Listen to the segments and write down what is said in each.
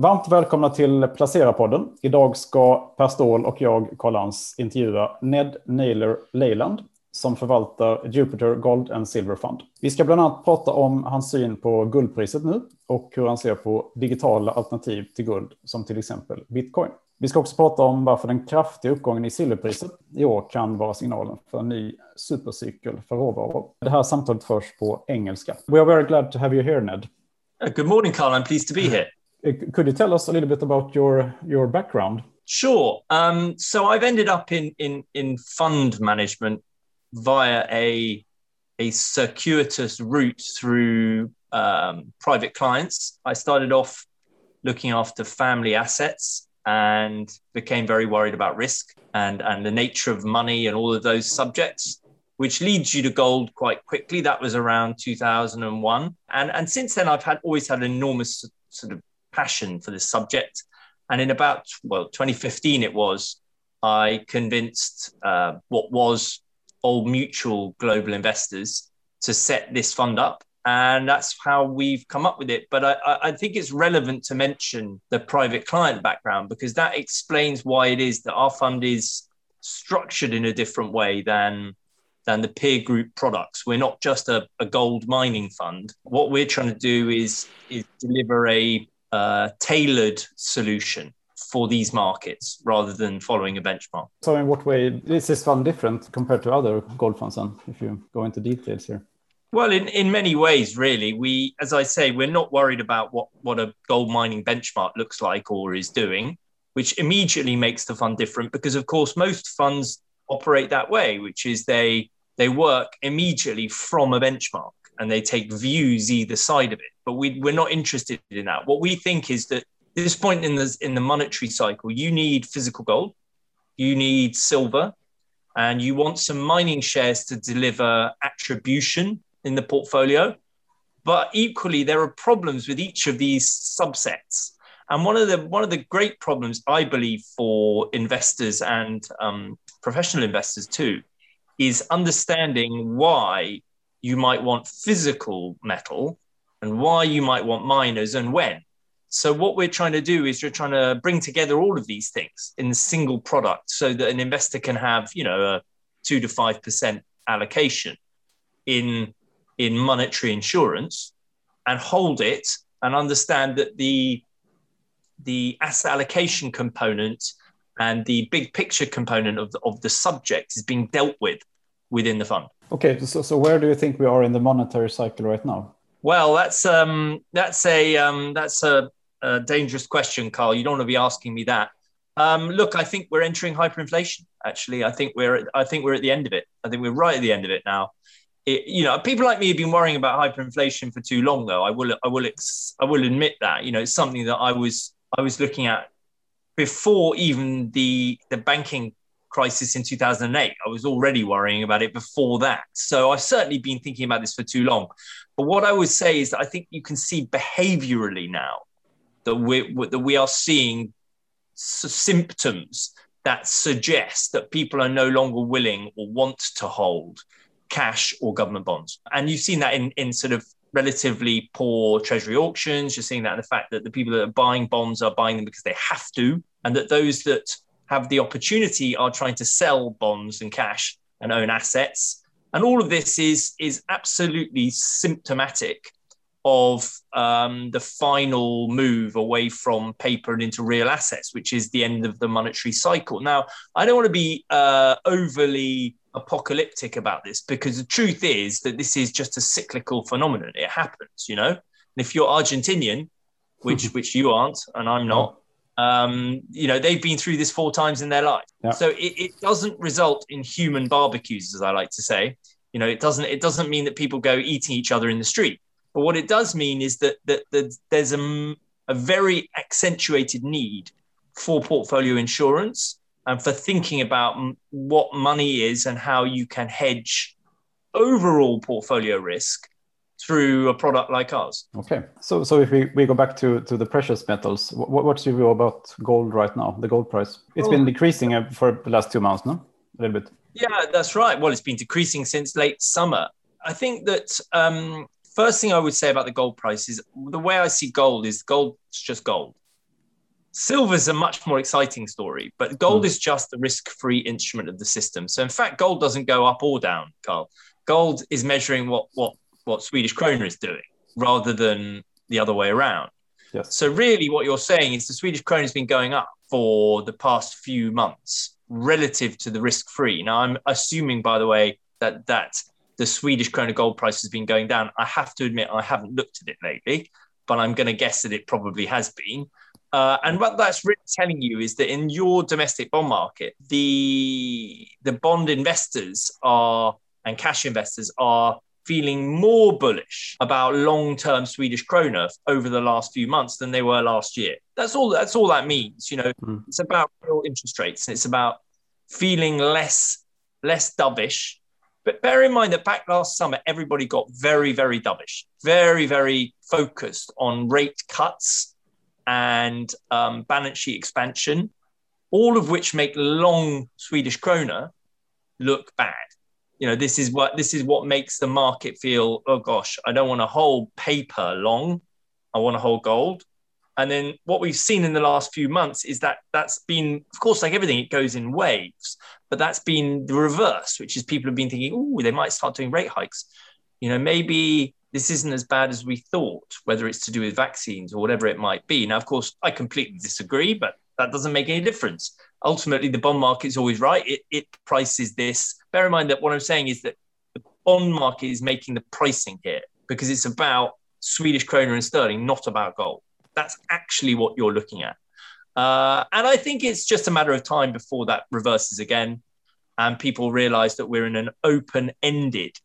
Varmt välkomna till Placera-podden. Idag ska Per Ståhl och jag, Karl Lans, intervjua Ned Naylor Leyland som förvaltar Jupiter Gold and Silver Fund. Vi ska bland annat prata om hans syn på guldpriset nu och hur han ser på digitala alternativ till guld som till exempel bitcoin. Vi ska också prata om varför den kraftiga uppgången i silverpriset i år kan vara signalen för en ny supercykel för råvaror. Det här samtalet förs på engelska. We are very glad to have you here, Ned. Uh, good morning, Carl. I'm pleased to be here. Uh, could you tell us a little bit about your, your background? Sure. Um, so I've ended up in, in, in fund management via a, a circuitous route through um, private clients. I started off looking after family assets and became very worried about risk and, and the nature of money and all of those subjects, which leads you to gold quite quickly. That was around 2001. And, and since then, I've had always had enormous sort of passion for this subject. And in about, well, 2015, it was, I convinced uh, what was Old Mutual Global Investors to set this fund up and that's how we've come up with it. But I, I, think it's relevant to mention the private client background because that explains why it is that our fund is structured in a different way than than the peer group products. We're not just a, a gold mining fund. What we're trying to do is is deliver a uh, tailored solution for these markets rather than following a benchmark. So, in what way is this fund different compared to other gold funds? Then, if you go into details here. Well, in, in many ways, really, we, as I say, we're not worried about what, what a gold mining benchmark looks like or is doing, which immediately makes the fund different because, of course, most funds operate that way, which is they they work immediately from a benchmark and they take views either side of it. But we, we're not interested in that. What we think is that this point in the in the monetary cycle, you need physical gold, you need silver, and you want some mining shares to deliver attribution in the portfolio. But equally, there are problems with each of these subsets. And one of the one of the great problems, I believe, for investors and um, professional investors too, is understanding why you might want physical metal and why you might want miners and when. So what we're trying to do is we're trying to bring together all of these things in a single product so that an investor can have, you know, a two to five percent allocation in in monetary insurance and hold it and understand that the the asset allocation component and the big picture component of the, of the subject is being dealt with within the fund. Okay, so, so where do you think we are in the monetary cycle right now? Well, that's um, that's a um, that's a, a dangerous question, Carl. You don't want to be asking me that. Um, look, I think we're entering hyperinflation. Actually, I think we're I think we're at the end of it. I think we're right at the end of it now it, you know, people like me have been worrying about hyperinflation for too long, though. I will, I will, I will admit that. You know, it's something that I was, I was looking at before even the the banking crisis in 2008. I was already worrying about it before that. So I've certainly been thinking about this for too long. But what I would say is that I think you can see behaviorally now that we that we are seeing symptoms that suggest that people are no longer willing or want to hold cash or government bonds. And you've seen that in, in sort of relatively poor treasury auctions. You're seeing that in the fact that the people that are buying bonds are buying them because they have to, and that those that have the opportunity are trying to sell bonds and cash and own assets. And all of this is, is absolutely symptomatic of um, the final move away from paper and into real assets, which is the end of the monetary cycle. Now, I don't want to be uh, overly apocalyptic about this because the truth is that this is just a cyclical phenomenon. It happens, you know. And if you're Argentinian, which which you aren't, and I'm not, um, you know, they've been through this four times in their life. Yeah. So it, it doesn't result in human barbecues, as I like to say. You know, it doesn't it doesn't mean that people go eating each other in the street. But what it does mean is that that, that there's a, a very accentuated need for portfolio insurance and for thinking about what money is and how you can hedge overall portfolio risk through a product like ours. Okay, so so if we, we go back to, to the precious metals, what, what's your view about gold right now, the gold price? It's been decreasing uh, for the last two months, no? A little bit. Yeah, that's right. Well, it's been decreasing since late summer. I think that um, first thing I would say about the gold price is the way I see gold is gold is just gold. Silver's a much more exciting story, but gold mm. is just the risk-free instrument of the system. So in fact, gold doesn't go up or down, Carl. Gold is measuring what what what Swedish krona is doing rather than the other way around. Yes. So really what you're saying is the Swedish krona has been going up for the past few months relative to the risk-free. Now I'm assuming by the way that that the Swedish krona gold price has been going down. I have to admit I haven't looked at it lately, but I'm going to guess that it probably has been. Uh, and what that's really telling you is that in your domestic bond market, the the bond investors are and cash investors are feeling more bullish about long-term Swedish krona over the last few months than they were last year. That's all. That's all that means. You know, mm. it's about real interest rates and it's about feeling less less dovish. But bear in mind that back last summer, everybody got very, very dovish, very, very focused on rate cuts and um, balance sheet expansion, all of which make long Swedish krona look bad. You know, this is what this is what makes the market feel. Oh gosh, I don't want to hold paper long. I want to hold gold. And then what we've seen in the last few months is that that's been, of course, like everything, it goes in waves. But that's been the reverse, which is people have been thinking, oh, they might start doing rate hikes. You know, maybe this isn't as bad as we thought, whether it's to do with vaccines or whatever it might be. Now, of course, I completely disagree, but that doesn't make any difference. Ultimately, the bond market is always right. It, it prices this. Bear in mind that what I'm saying is that the bond market is making the pricing here because it's about Swedish krona and sterling, not about gold. That's actually what you're looking at. Uh, and I think it's just a matter of time before that reverses again and people realize that we're in an open ended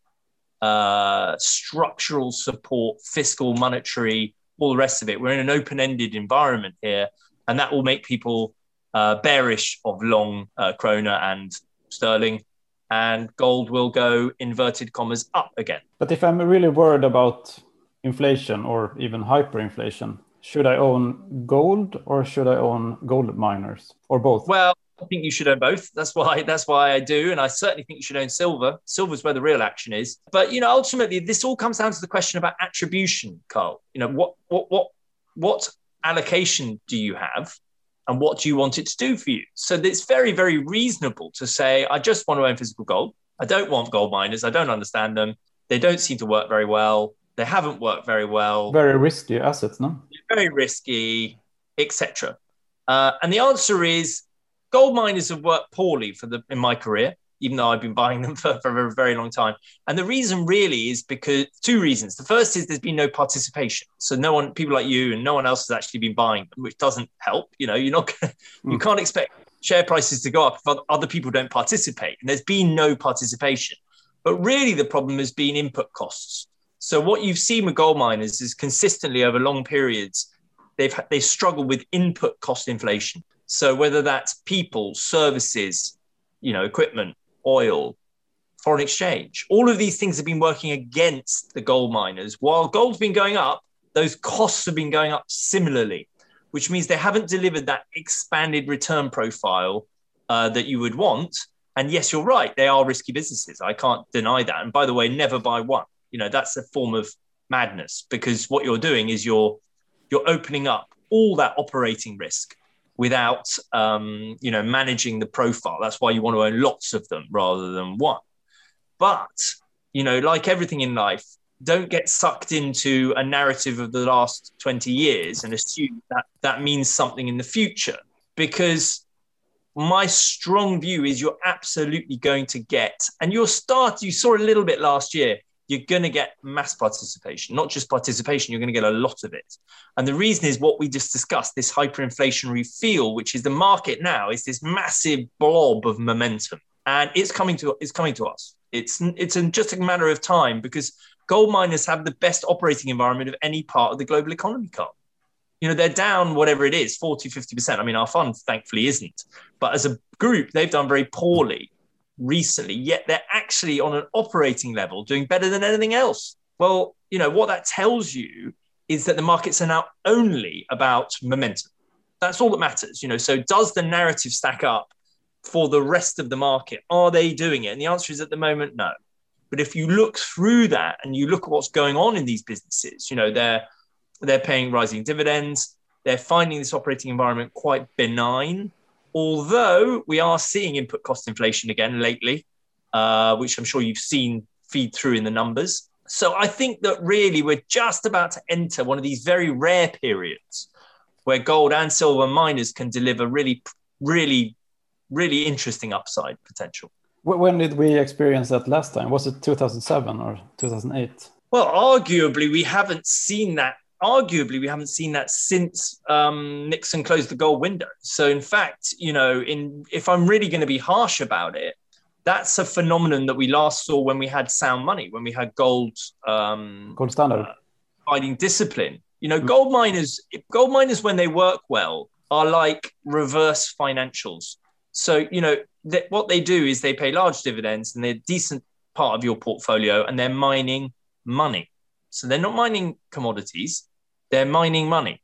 uh, structural support, fiscal, monetary, all the rest of it. We're in an open ended environment here, and that will make people uh, bearish of long uh, krona and sterling. And gold will go inverted commas up again. But if I'm really worried about inflation or even hyperinflation, should I own gold or should I own gold miners or both? Well, I think you should own both. That's why that's why I do, and I certainly think you should own silver. Silver's where the real action is. But you know, ultimately, this all comes down to the question about attribution, Carl. You know, what what what what allocation do you have, and what do you want it to do for you? So it's very very reasonable to say, I just want to own physical gold. I don't want gold miners. I don't understand them. They don't seem to work very well. They haven't worked very well. Very risky assets, no? Very risky, etc. Uh, and the answer is gold miners have worked poorly for the in my career, even though I've been buying them for, for a very long time. And the reason really is because two reasons. The first is there's been no participation. So no one, people like you and no one else has actually been buying them, which doesn't help. You know, you're not gonna, mm. you can't expect share prices to go up if other people don't participate. And there's been no participation. But really the problem has been input costs. So what you've seen with gold miners is consistently over long periods, they've they've struggled with input cost inflation. So whether that's people, services, you know, equipment, oil, foreign exchange, all of these things have been working against the gold miners. While gold's been going up, those costs have been going up similarly, which means they haven't delivered that expanded return profile uh, that you would want. And yes, you're right, they are risky businesses. I can't deny that. And by the way, never buy one. You know, that's a form of madness because what you're doing is you're you're opening up all that operating risk without um, you know managing the profile. That's why you want to own lots of them rather than one. But you know, like everything in life, don't get sucked into a narrative of the last 20 years and assume that that means something in the future because my strong view is you're absolutely going to get and you'll start you saw a little bit last year you're going to get mass participation, not just participation, you're going to get a lot of it. And the reason is what we just discussed this hyperinflationary feel, which is the market now is this massive blob of momentum. And it's coming to it's coming to us. It's it's just a matter of time because gold miners have the best operating environment of any part of the global economy, Carl. You know, they're down whatever it is, 40, 50%. I mean, our fund thankfully isn't. But as a group, they've done very poorly recently, yet they're actually on an operating level doing better than anything else. Well, you know, what that tells you is that the markets are now only about momentum. That's all that matters. You know, so does the narrative stack up for the rest of the market? Are they doing it? And the answer is at the moment, no. But if you look through that and you look at what's going on in these businesses, you know, they're they're paying rising dividends, they're finding this operating environment quite benign, although we are seeing input cost inflation again lately, uh, which I'm sure you've seen feed through in the numbers. So I think that really we're just about to enter one of these very rare periods where gold and silver miners can deliver really, really, really interesting upside potential. When did we experience that last time? Was it 2007 or 2008? Well, arguably, we haven't seen that. Arguably, we haven't seen that since um, Nixon closed the gold window. So, in fact, you know, in if I'm really going to be harsh about it, that's a phenomenon that we last saw when we had sound money, when we had gold, um, gold standard, uh, fighting discipline. You know, gold miners, gold miners, when they work well, are like reverse financials. So, you know, th- what they do is they pay large dividends and they're a decent part of your portfolio and they're mining money. So they're not mining commodities, they're mining money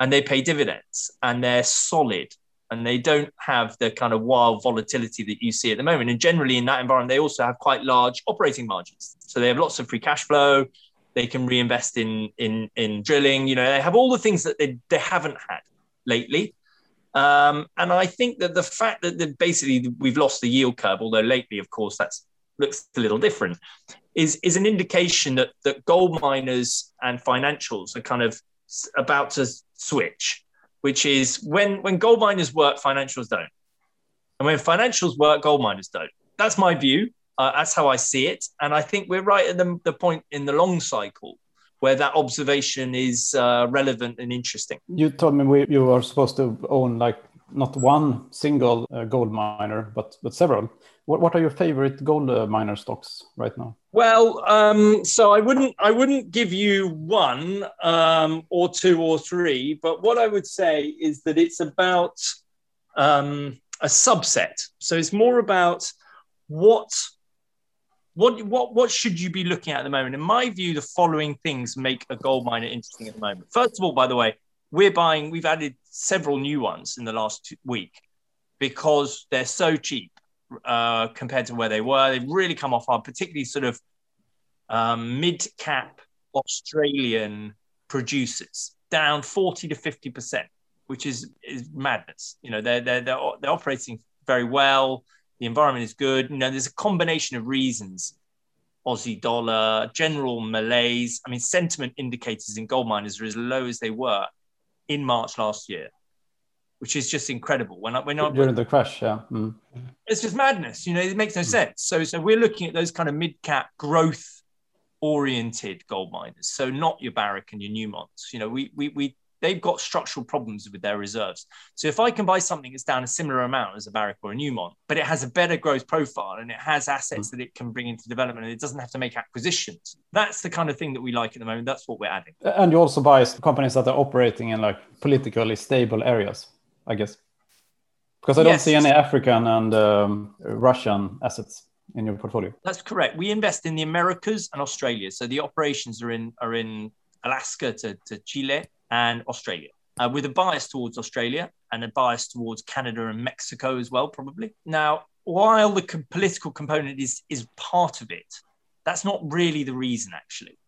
and they pay dividends and they're solid and they don't have the kind of wild volatility that you see at the moment. And generally, in that environment, they also have quite large operating margins. So they have lots of free cash flow they can reinvest in in in drilling. You know, they have all the things that they they haven't had lately. Um, and I think that the fact that basically we've lost the yield curve, although lately, of course, that's looks a little different, is is an indication that that gold miners and financials are kind of about to switch, which is when when gold miners work, financials don't, and when financials work, gold miners don't. That's my view. Uh, that's how I see it. And I think we're right at the, the point in the long cycle where that observation is uh, relevant and interesting. You told me we, you are supposed to own like not one single uh, gold miner, but but several. What, what are your favorite gold uh, miner stocks right now? Well, um, so I wouldn't I wouldn't give you one um, or two or three, but what I would say is that it's about um, a subset. So it's more about what what what what should you be looking at at the moment? In my view, the following things make a gold miner interesting at the moment. First of all, by the way, we're buying. We've added several new ones in the last week because they're so cheap uh, compared to where they were. They've really come off hard, particularly sort of um, mid cap Australian producers down 40 to 50 percent, which is is madness. You know, they're they're they're, they're operating very well the environment is good. You know, there's a combination of reasons. Aussie dollar, general malaise. I mean, sentiment indicators in gold miners are as low as they were in March last year, which is just incredible. When I, when I, during the crash, yeah, mm. it's just madness. You know, it makes no mm. sense. So, so we're looking at those kind of mid cap growth oriented gold miners. So not your Barrick and your Newmonts. You know, we we we they've got structural problems with their reserves. So if I can buy something that's down a similar amount as a Barrick or a Newmont, but it has a better growth profile and it has assets that it can bring into development and it doesn't have to make acquisitions, that's the kind of thing that we like at the moment. That's what we're adding. And you also buy companies that are operating in like politically stable areas, I guess. Because I don't yes. see any African and um, Russian assets in your portfolio. That's correct. We invest in the Americas and Australia. So the operations are in are in Alaska to, to Chile and Australia, uh, with a bias towards Australia and a bias towards Canada and Mexico as well, probably. Now, while the political component is, is part of it, that's not really the reason, actually.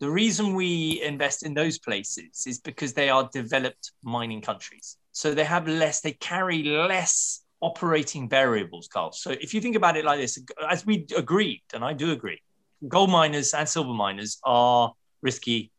The reason we invest in those places is because they are developed mining countries. So they have less, they carry less operating variables, Carl. So if you think about it like this, as we agreed, and I do agree, gold miners and silver miners are risky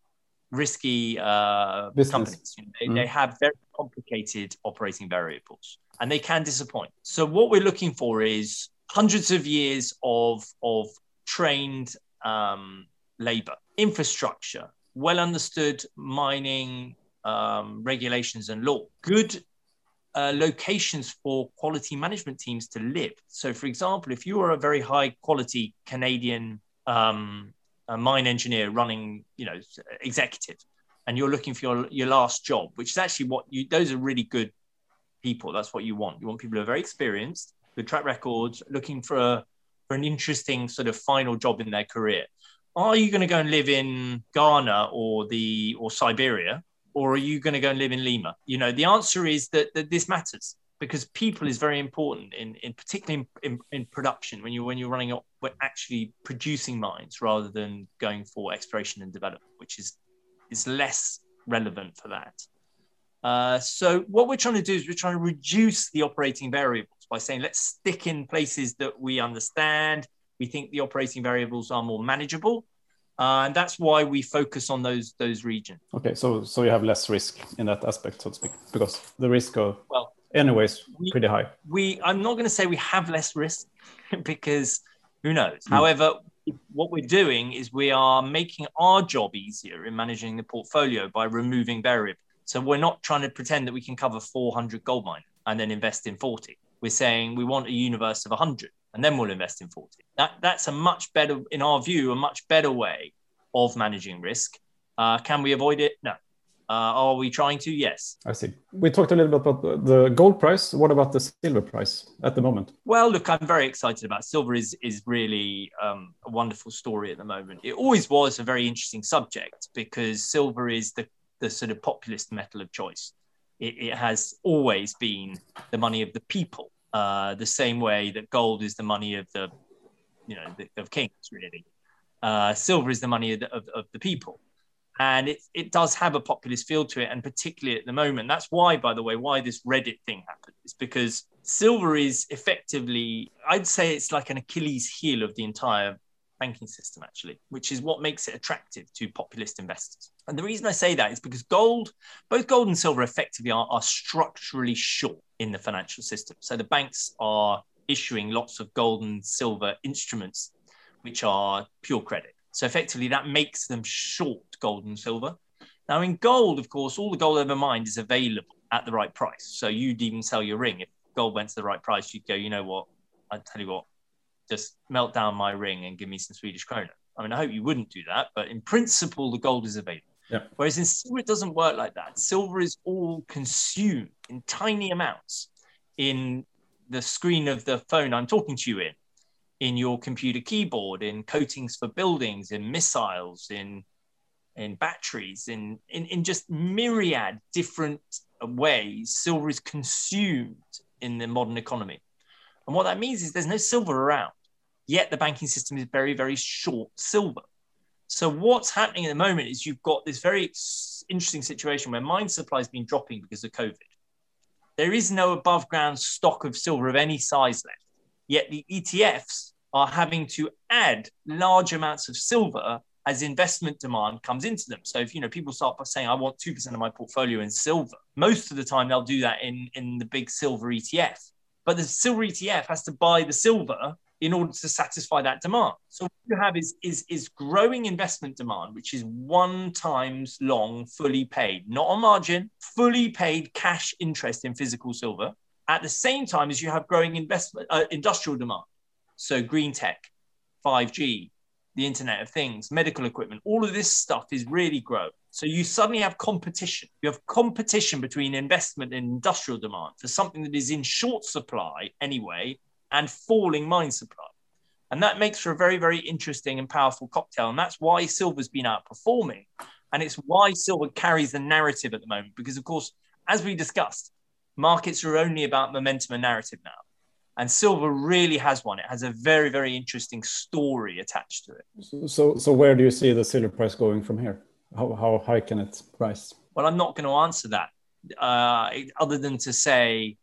risky uh, companies. You know, they, mm. they have very complicated operating variables and they can disappoint. So, what we're looking for is hundreds of years of, of trained um, labor, infrastructure, well understood mining um, regulations and law, good uh, locations for quality management teams to live. So, for example, if you are a very high quality Canadian um, mine engineer running, you know, executive, and you're looking for your, your last job, which is actually what you, those are really good people. That's what you want. You want people who are very experienced, good track records, looking for a, for an interesting sort of final job in their career. Are you going to go and live in Ghana or the, or Siberia? Or are you going to go and live in Lima? You know, the answer is that, that this matters because people is very important in, in particularly in, in, in production when you're when you're running up we're actually producing mines rather than going for exploration and development which is is less relevant for that Uh, so what we're trying to do is we're trying to reduce the operating variables by saying let's stick in places that we understand. We think the operating variables are more manageable, uh, and that's why we focus on those those regions. Okay, so so you have less risk in that aspect, so to speak, because the risk of well, anyways, we, pretty high. We I'm not going to say we have less risk because who knows. Mm. However, what we're doing is we are making our job easier in managing the portfolio by removing variables. So we're not trying to pretend that we can cover 400 gold mines and then invest in 40. We're saying we want a universe of 100 and then we'll invest in 40. That, that's a much better, in our view, a much better way of managing risk. Uh, can we avoid it? No. Uh, are we trying to? Yes. I see. We talked a little bit about the gold price. What about the silver price at the moment? Well, look, I'm very excited about it. silver. is is really um, a wonderful story at the moment. It always was a very interesting subject because silver is the the sort of populist metal of choice. It, it has always been the money of the people, uh, the same way that gold is the money of the, you know, the, of kings. Really, uh, silver is the money of the, of, of the people. And it, it does have a populist feel to it and particularly at the moment. That's why by the way why this reddit thing happened. Is because silver is effectively i'd say it's like an achilles heel of the entire banking system actually which is what makes it attractive to populist investors and the reason i say that is because gold both gold and silver effectively are, are structurally short in the financial system so the banks are issuing lots of gold and silver instruments which are pure credit so effectively, that makes them short gold and silver. Now, in gold, of course, all the gold ever mined is available at the right price. So you'd even sell your ring. If gold went to the right price, you'd go, you know what? I tell you what, just melt down my ring and give me some Swedish krona. I mean, I hope you wouldn't do that, but in principle, the gold is available. Yeah. Whereas in silver, it doesn't work like that. Silver is all consumed in tiny amounts in the screen of the phone I'm talking to you in in your computer keyboard, in coatings for buildings, in missiles, in in batteries, in, in, in just myriad different ways, silver is consumed in the modern economy. And what that means is there's no silver around, yet the banking system is very, very short silver. So what's happening at the moment is you've got this very interesting situation where mine supply has been dropping because of COVID. There is no above ground stock of silver of any size left. Yet the ETFs are having to add large amounts of silver as investment demand comes into them. So if you know people start by saying I want 2% of my portfolio in silver, most of the time they'll do that in in the big silver ETF. But the silver ETF has to buy the silver in order to satisfy that demand. So what you have is is is growing investment demand, which is one times long, fully paid, not on margin, fully paid cash interest in physical silver. At the same time as you have growing investment uh, industrial demand. So green tech, 5G, the Internet of Things, medical equipment, all of this stuff is really growing. So you suddenly have competition. You have competition between investment and industrial demand for something that is in short supply anyway and falling mine supply. And that makes for a very, very interesting and powerful cocktail. And that's why silver's been outperforming. And it's why silver carries the narrative at the moment. Because, of course, as we discussed, markets are only about momentum and narrative now. And silver really has one. It has a very, very interesting story attached to it. So, so where do you see the silver price going from here? How, how high can it rise? Well, I'm not going to answer that uh, other than to say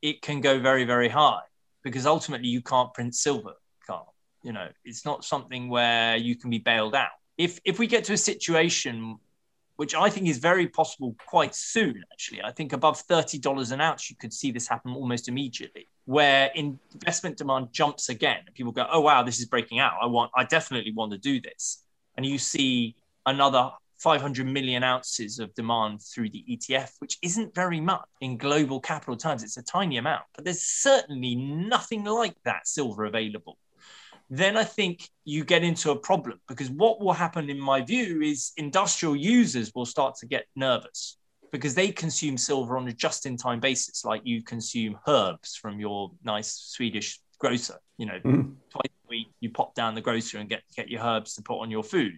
it can go very, very high because ultimately you can't print silver, Carl. You know, it's not something where you can be bailed out. If, if we get to a situation which I think is very possible quite soon, actually. I think above $30 an ounce, you could see this happen almost immediately, where investment demand jumps again. And People go, oh, wow, this is breaking out. I want, I definitely want to do this. And you see another 500 million ounces of demand through the ETF, which isn't very much in global capital terms. It's a tiny amount, but there's certainly nothing like that silver available then I think you get into a problem because what will happen, in my view, is industrial users will start to get nervous because they consume silver on a just in time basis, like you consume herbs from your nice Swedish grocer. You know, mm. twice a week you pop down the grocer and get, get your herbs to put on your food.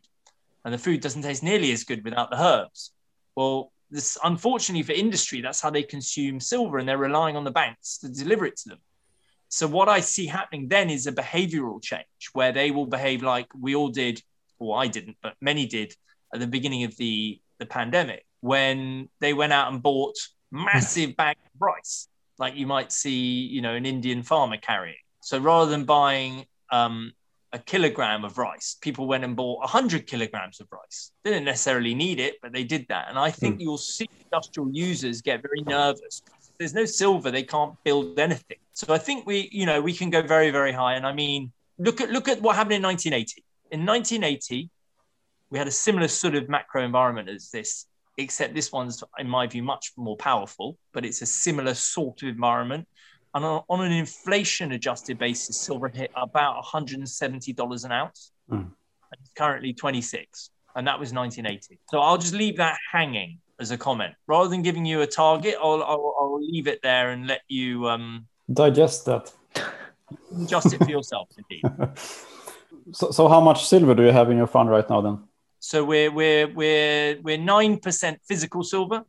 And the food doesn't taste nearly as good without the herbs. Well, this unfortunately for industry, that's how they consume silver and they're relying on the banks to deliver it to them. So what I see happening then is a behavioral change where they will behave like we all did, or I didn't, but many did at the beginning of the, the pandemic, when they went out and bought massive bag of rice, like you might see, you know, an Indian farmer carrying. So rather than buying um, a kilogram of rice, people went and bought 100 kilograms of rice. They didn't necessarily need it, but they did that. And I think mm. you'll see industrial users get very nervous. If there's no silver, they can't build anything. So I think we, you know, we can go very, very high. And I mean, look at look at what happened in 1980. In 1980, we had a similar sort of macro environment as this, except this one's, in my view, much more powerful, but it's a similar sort of environment. And on, on an inflation adjusted basis, silver hit about $170 an ounce. Mm. And it's currently 26. And that was 1980. So I'll just leave that hanging as a comment. Rather than giving you a target, I'll, I'll, I'll leave it there and let you um, digest that. Adjust it for yourself, indeed. So, so how much silver do you have in your fund right now then? So we're we're we're we're nine percent physical silver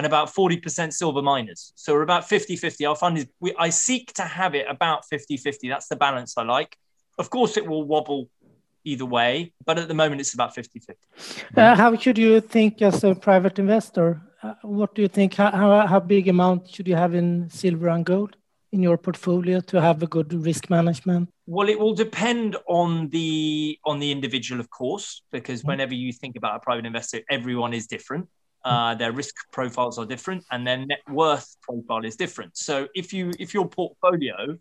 and about 40% silver miners. So we're about 50-50. Our fund is we, I seek to have it about 50-50. That's the balance I like. Of course it will wobble either way, but at the moment it's about 50-50. Uh, how should you think as a private investor? Uh, what do you think? How, how, how big amount should you have in silver and gold? in your portfolio to have a good risk management? Well, it will depend on the on the individual, of course, because mm-hmm. whenever you think about a private investor, everyone is different. Uh, their risk profiles are different, and their net worth profile is different. So, if you if your portfolio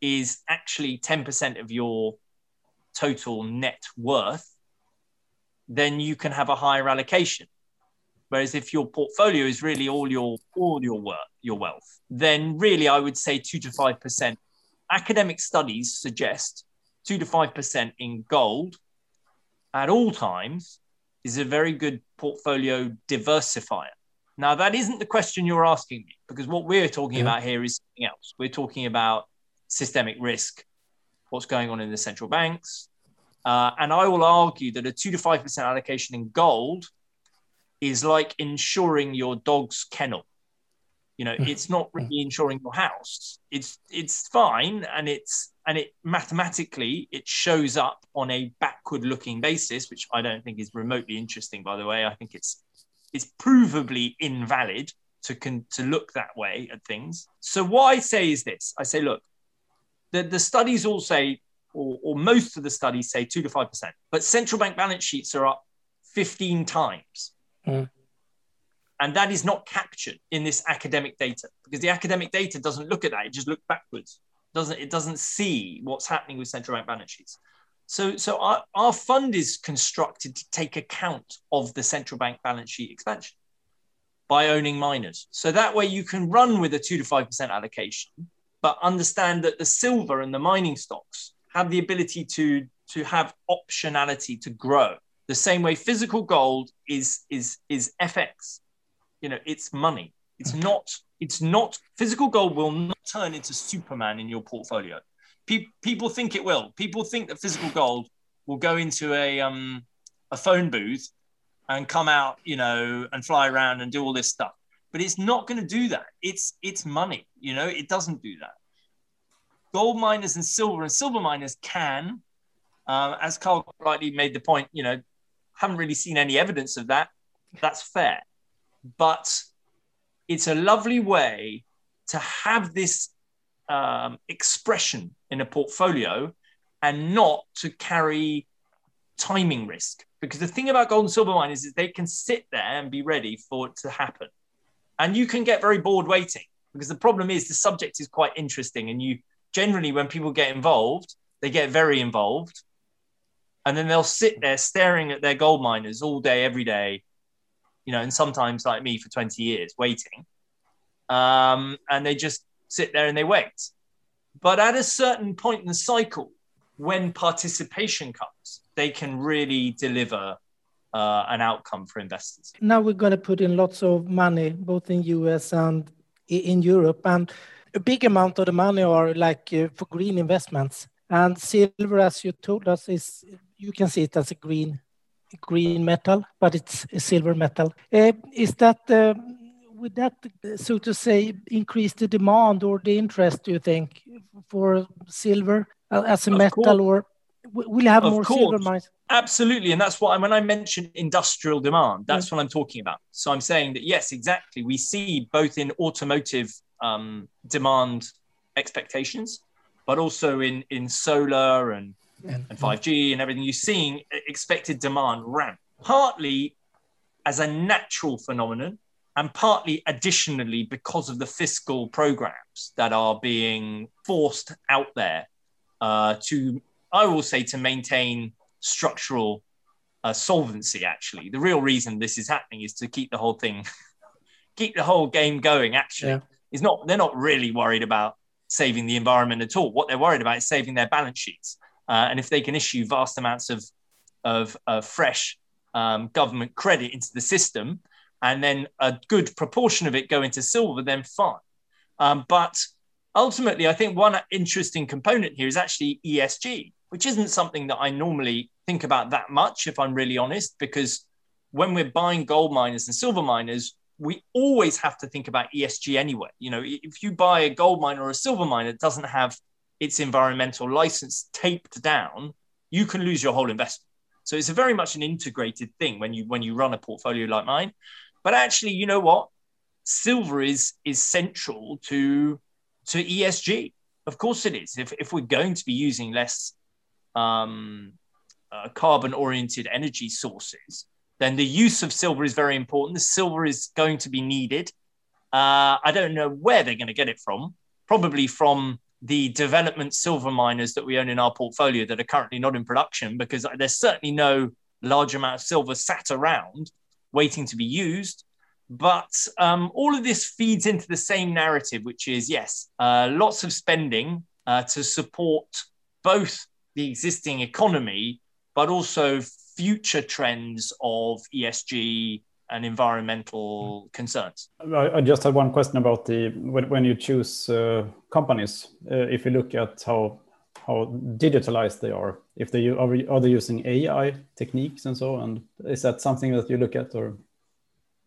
is actually ten percent of your total net worth, then you can have a higher allocation. Whereas if your portfolio is really all your all your work, your wealth, then really I would say two to five percent. Academic studies suggest two to five percent in gold at all times is a very good portfolio diversifier. Now that isn't the question you're asking me because what we're talking yeah. about here is something else. We're talking about systemic risk, what's going on in the central banks, uh, and I will argue that a two to five percent allocation in gold is like insuring your dog's kennel. You know, it's not really insuring your house. It's it's fine, and it's and it mathematically it shows up on a backward looking basis, which I don't think is remotely interesting. By the way, I think it's it's provably invalid to con- to look that way at things. So what I say is this: I say, look, the the studies all say, or, or most of the studies say two to five percent, but central bank balance sheets are up fifteen times Mm. And that is not captured in this academic data because the academic data doesn't look at that. It just looks backwards. Doesn't it doesn't see what's happening with central bank balance sheets. So, so our, our fund is constructed to take account of the central bank balance sheet expansion by owning miners. So that way you can run with a two to five percent allocation, but understand that the silver and the mining stocks have the ability to to have optionality to grow the same way physical gold is is is FX. You know, it's money. It's not. It's not. Physical gold will not turn into Superman in your portfolio. Pe- people think it will. People think that physical gold will go into a um a phone booth and come out, you know, and fly around and do all this stuff. But it's not going to do that. It's it's money. You know, it doesn't do that. Gold miners and silver and silver miners can, uh, as Carl rightly made the point, you know, haven't really seen any evidence of that. That's fair. But it's a lovely way to have this um, expression in a portfolio and not to carry timing risk. Because the thing about gold and silver miners is they can sit there and be ready for it to happen. And you can get very bored waiting because the problem is the subject is quite interesting. And you generally, when people get involved, they get very involved and then they'll sit there staring at their gold miners all day, every day, you know, and sometimes like me for 20 years waiting. Um, and they just sit there and they wait. But at a certain point in the cycle, when participation comes, they can really deliver uh, an outcome for investors. Now we're going to put in lots of money, both in US and in Europe, and a big amount of the money are like uh, for green investments. And silver, as you told us, is you can see it as a green green metal, but it's a silver metal. Uh, is that uh, would that, so to say, increase the demand or the interest? Do you think for silver as a of metal, course. or we'll have of more course. silver mines. Absolutely, and that's what when I mentioned industrial demand, that's what I'm talking about. So I'm saying that yes, exactly. We see both in automotive um, demand expectations, but also in in solar and and 5G and everything. You're seeing expected demand ramp partly as a natural phenomenon and partly additionally because of the fiscal programs that are being forced out there uh, to, I will say, to maintain structural uh, solvency. Actually, the real reason this is happening is to keep the whole thing, keep the whole game going. Actually, yeah. is not they're not really worried about saving the environment at all. What they're worried about is saving their balance sheets. Uh, and if they can issue vast amounts of of, of fresh um, government credit into the system, and then a good proportion of it go into silver, then fine. Um, but ultimately, I think one interesting component here is actually ESG, which isn't something that I normally think about that much, if I'm really honest, because when we're buying gold miners and silver miners, we always have to think about ESG anyway. You know, if you buy a gold miner or a silver miner that doesn't have its environmental license taped down, you can lose your whole investment. So it's a very much an integrated thing when you when you run a portfolio like mine. But actually, you know what? Silver is is central to to ESG. Of course, it is. If if we're going to be using less um, uh, carbon oriented energy sources, then the use of silver is very important. The silver is going to be needed. Uh, I don't know where they're going to get it from. Probably from the development silver miners that we own in our portfolio that are currently not in production because there's certainly no large amount of silver sat around waiting to be used. But um, all of this feeds into the same narrative, which is yes, uh, lots of spending uh, to support both the existing economy, but also future trends of ESG and environmental concerns. I just had one question about the when, when you choose uh, companies. Uh, if you look at how how digitalized they are, if they are, are they using AI techniques and so on, is that something that you look at or?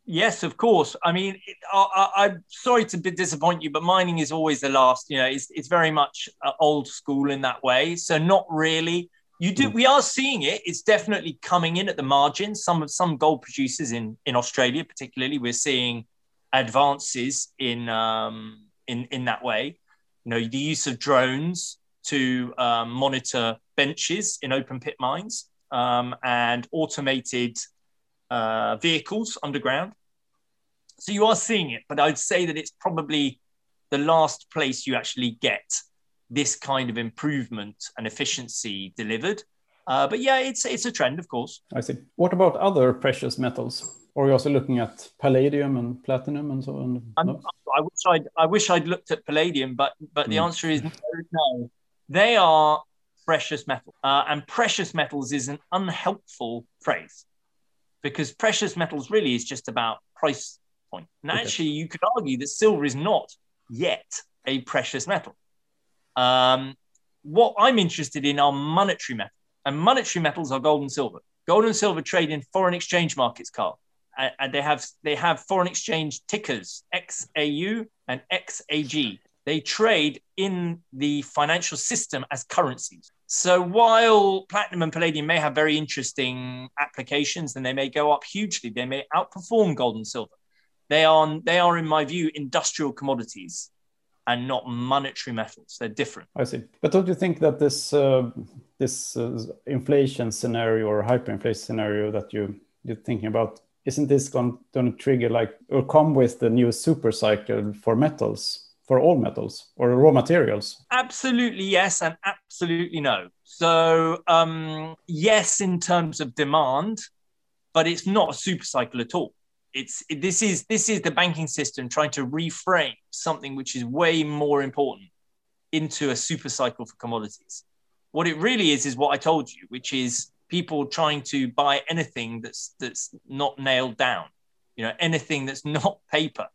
Yes, of course. I mean, I, am sorry to disappoint you, but mining is always the last. You know, it's it's very much uh, old school in that way. So not really. You do. We are seeing it. It's definitely coming in at the margins. Some of some gold producers in in Australia, particularly, we're seeing advances in um, in in that way. You know, the use of drones to um, monitor benches in open pit mines um, and automated uh, vehicles underground. So you are seeing it, but I'd say that it's probably the last place you actually get this kind of improvement and efficiency delivered. Uh, but yeah, it's it's a trend, of course. I see. What about other precious metals? Or are you also looking at palladium and platinum and so on? No? I wish I'd I wish I'd looked at palladium, but but the mm. answer is no, no. They are precious metal, uh, and precious metals is an unhelpful phrase because precious metals really is just about price point. And okay. actually, you could argue that silver is not yet a precious metal. Um, what I'm interested in are monetary metals, and monetary metals are gold and silver. Gold and silver trade in foreign exchange markets, Carl, and, and they have they have foreign exchange tickers XAU and XAG. They trade in the financial system as currencies. So while platinum and palladium may have very interesting applications and they may go up hugely, they may outperform gold and silver. They are, they are, in my view, industrial commodities and not monetary metals. They're different. I see. But don't you think that this uh, this uh, inflation scenario or hyperinflation scenario that you you're thinking about isn't this going, going to trigger like or come with the new super cycle for metals for all metals or raw materials? Absolutely yes, and absolutely no. So um, yes, in terms of demand, but it's not a super cycle at all it's this is this is the banking system trying to reframe something which is way more important into a super cycle for commodities. What it really is is what I told you, which is people trying to buy anything that's that's not nailed down, you know, anything that's not paper.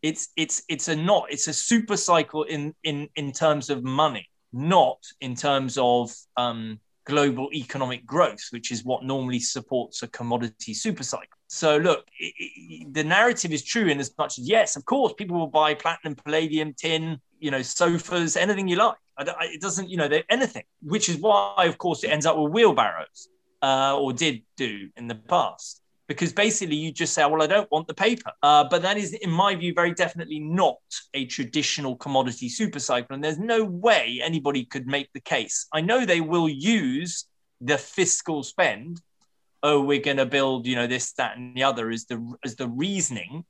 It's it's it's a not it's a super cycle in in in terms of money, not in terms of um, global economic growth, which is what normally supports a commodity super cycle. So, look, it, it, the narrative is true in as much as yes, of course, people will buy platinum, palladium, tin, you know, sofas, anything you like. I, it doesn't, you know, anything, which is why, of course, it ends up with wheelbarrows uh, or did do in the past. Because basically, you just say, well, I don't want the paper. Uh, but that is, in my view, very definitely not a traditional commodity super cycle. And there's no way anybody could make the case. I know they will use the fiscal spend. Oh, we're going to build, you know, this, that, and the other as the as the reasoning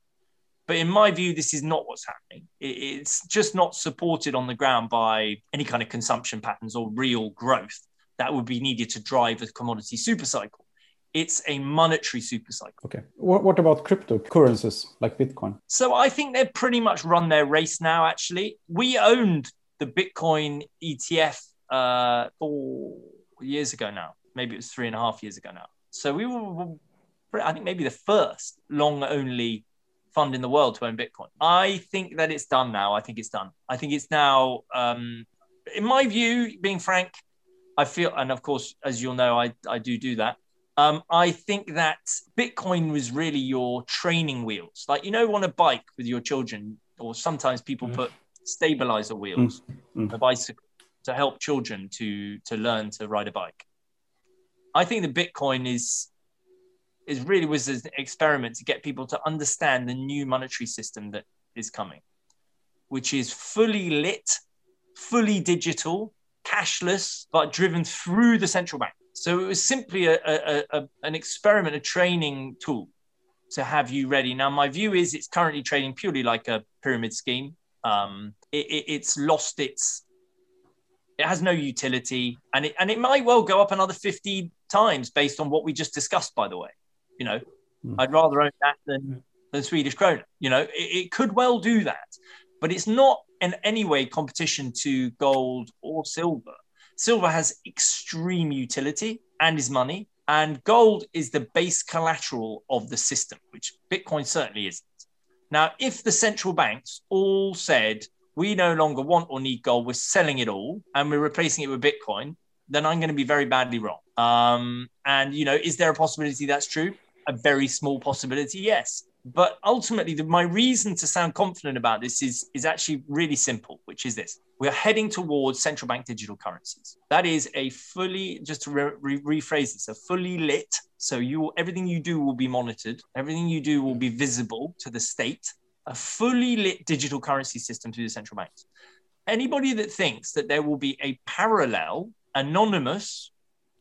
but in my view, this is not what's happening. It's just not supported on the ground by any kind of consumption patterns or real growth that would be needed to drive a commodity super cycle. It's a monetary super cycle. Okay. What, what about cryptocurrencies like Bitcoin? So I think they've pretty much run their race now, actually. We owned the Bitcoin ETF uh, four years ago now. Maybe it was three and a half years ago now. So we were, I think, maybe the first long only fund in the world to own Bitcoin. I think that it's done now. I think it's done. I think it's now, um, in my view, being frank, I feel, and of course, as you'll know, I, I do do that. Um, I think that Bitcoin was really your training wheels. Like, you know, on a bike with your children, or sometimes people mm. put stabilizer wheels mm. mm. a bicycle to help children to to learn to ride a bike. I think that Bitcoin is is really was an experiment to get people to understand the new monetary system that is coming, which is fully lit, fully digital, cashless, but driven through the central bank. So it was simply a, a, a, an experiment, a training tool to have you ready. Now, my view is it's currently trading purely like a pyramid scheme. Um, it, it, it's lost its, it has no utility, and it, and it might well go up another 50 times based on what we just discussed, by the way. You know, mm. I'd rather own that than than Swedish krona. You know, it, it could well do that, but it's not in any way competition to gold or silver. Silver has extreme utility and is money, and gold is the base collateral of the system, which Bitcoin certainly isn't. Now, if the central banks all said, we no longer want or need gold, we're selling it all and we're replacing it with Bitcoin, then I'm going to be very badly wrong. Um, and, you know, is there a possibility that's true? a very small possibility, yes. But ultimately, the, my reason to sound confident about this is, is actually really simple, which is this. We're heading towards central bank digital currencies. That is a fully, just to re- re- rephrase this, a fully lit. So you, everything you do will be monitored. Everything you do will be visible to the state. A fully lit digital currency system through the central banks. Anybody that thinks that there will be a parallel, anonymous,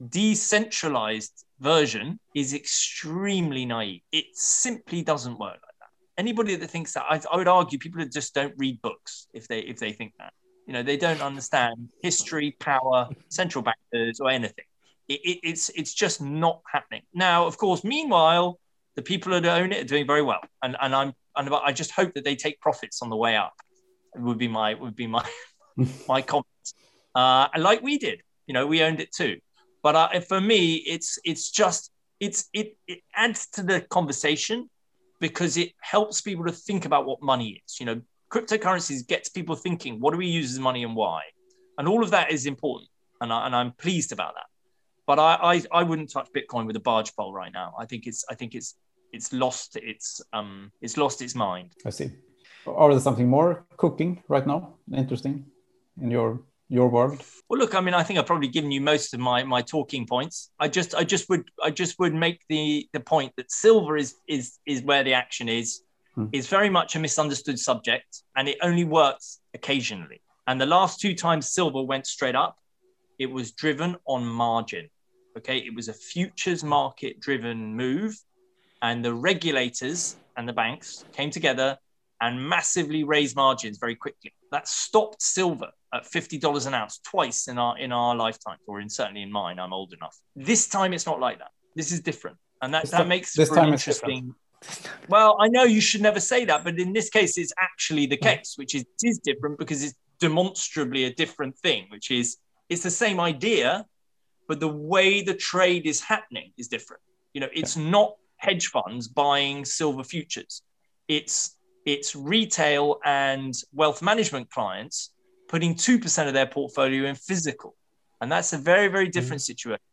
decentralized version is extremely naive. It simply doesn't work like that. Anybody that thinks that, I, I would argue people that just don't read books if they if they think that. You know, they don't understand history, power, central bankers, or anything. It, it, it's it's just not happening. Now, of course, meanwhile, the people that own it are doing very well, and and I'm and I just hope that they take profits on the way up. Would be my would be my my comment. Uh, like we did, you know, we owned it too. But uh, for me, it's it's just it's it it adds to the conversation because it helps people to think about what money is. You know, cryptocurrencies gets people thinking, what do we use as money and why? And all of that is important, and I, and I'm pleased about that. But I, I I wouldn't touch Bitcoin with a barge pole right now. I think it's I think it's it's lost its um it's lost its mind. I see. Are there something more cooking right now? Interesting in your your world? Well, look, I mean, I think I've probably given you most of my my talking points. I just, I just would, I just would make the the point that silver is is is where the action is. Hmm. Is very much a misunderstood subject, and it only works occasionally. And the last two times silver went straight up, it was driven on margin. Okay, it was a futures market driven move, and the regulators and the banks came together and massively raised margins very quickly. That stopped silver at fifty dollars an ounce twice in our in our lifetime, or in certainly in mine. I'm old enough. This time it's not like that. This is different, and that, that makes this time interesting. Well, I know you should never say that, but in this case, it's actually the mm. case, which is is different because it's demonstrably a different thing, which is it's the same idea, but the way the trade is happening is different. You know, it's not hedge funds buying silver futures. It's it's retail and wealth management clients putting 2% of their portfolio in physical. And that's a very, very different mm. situation.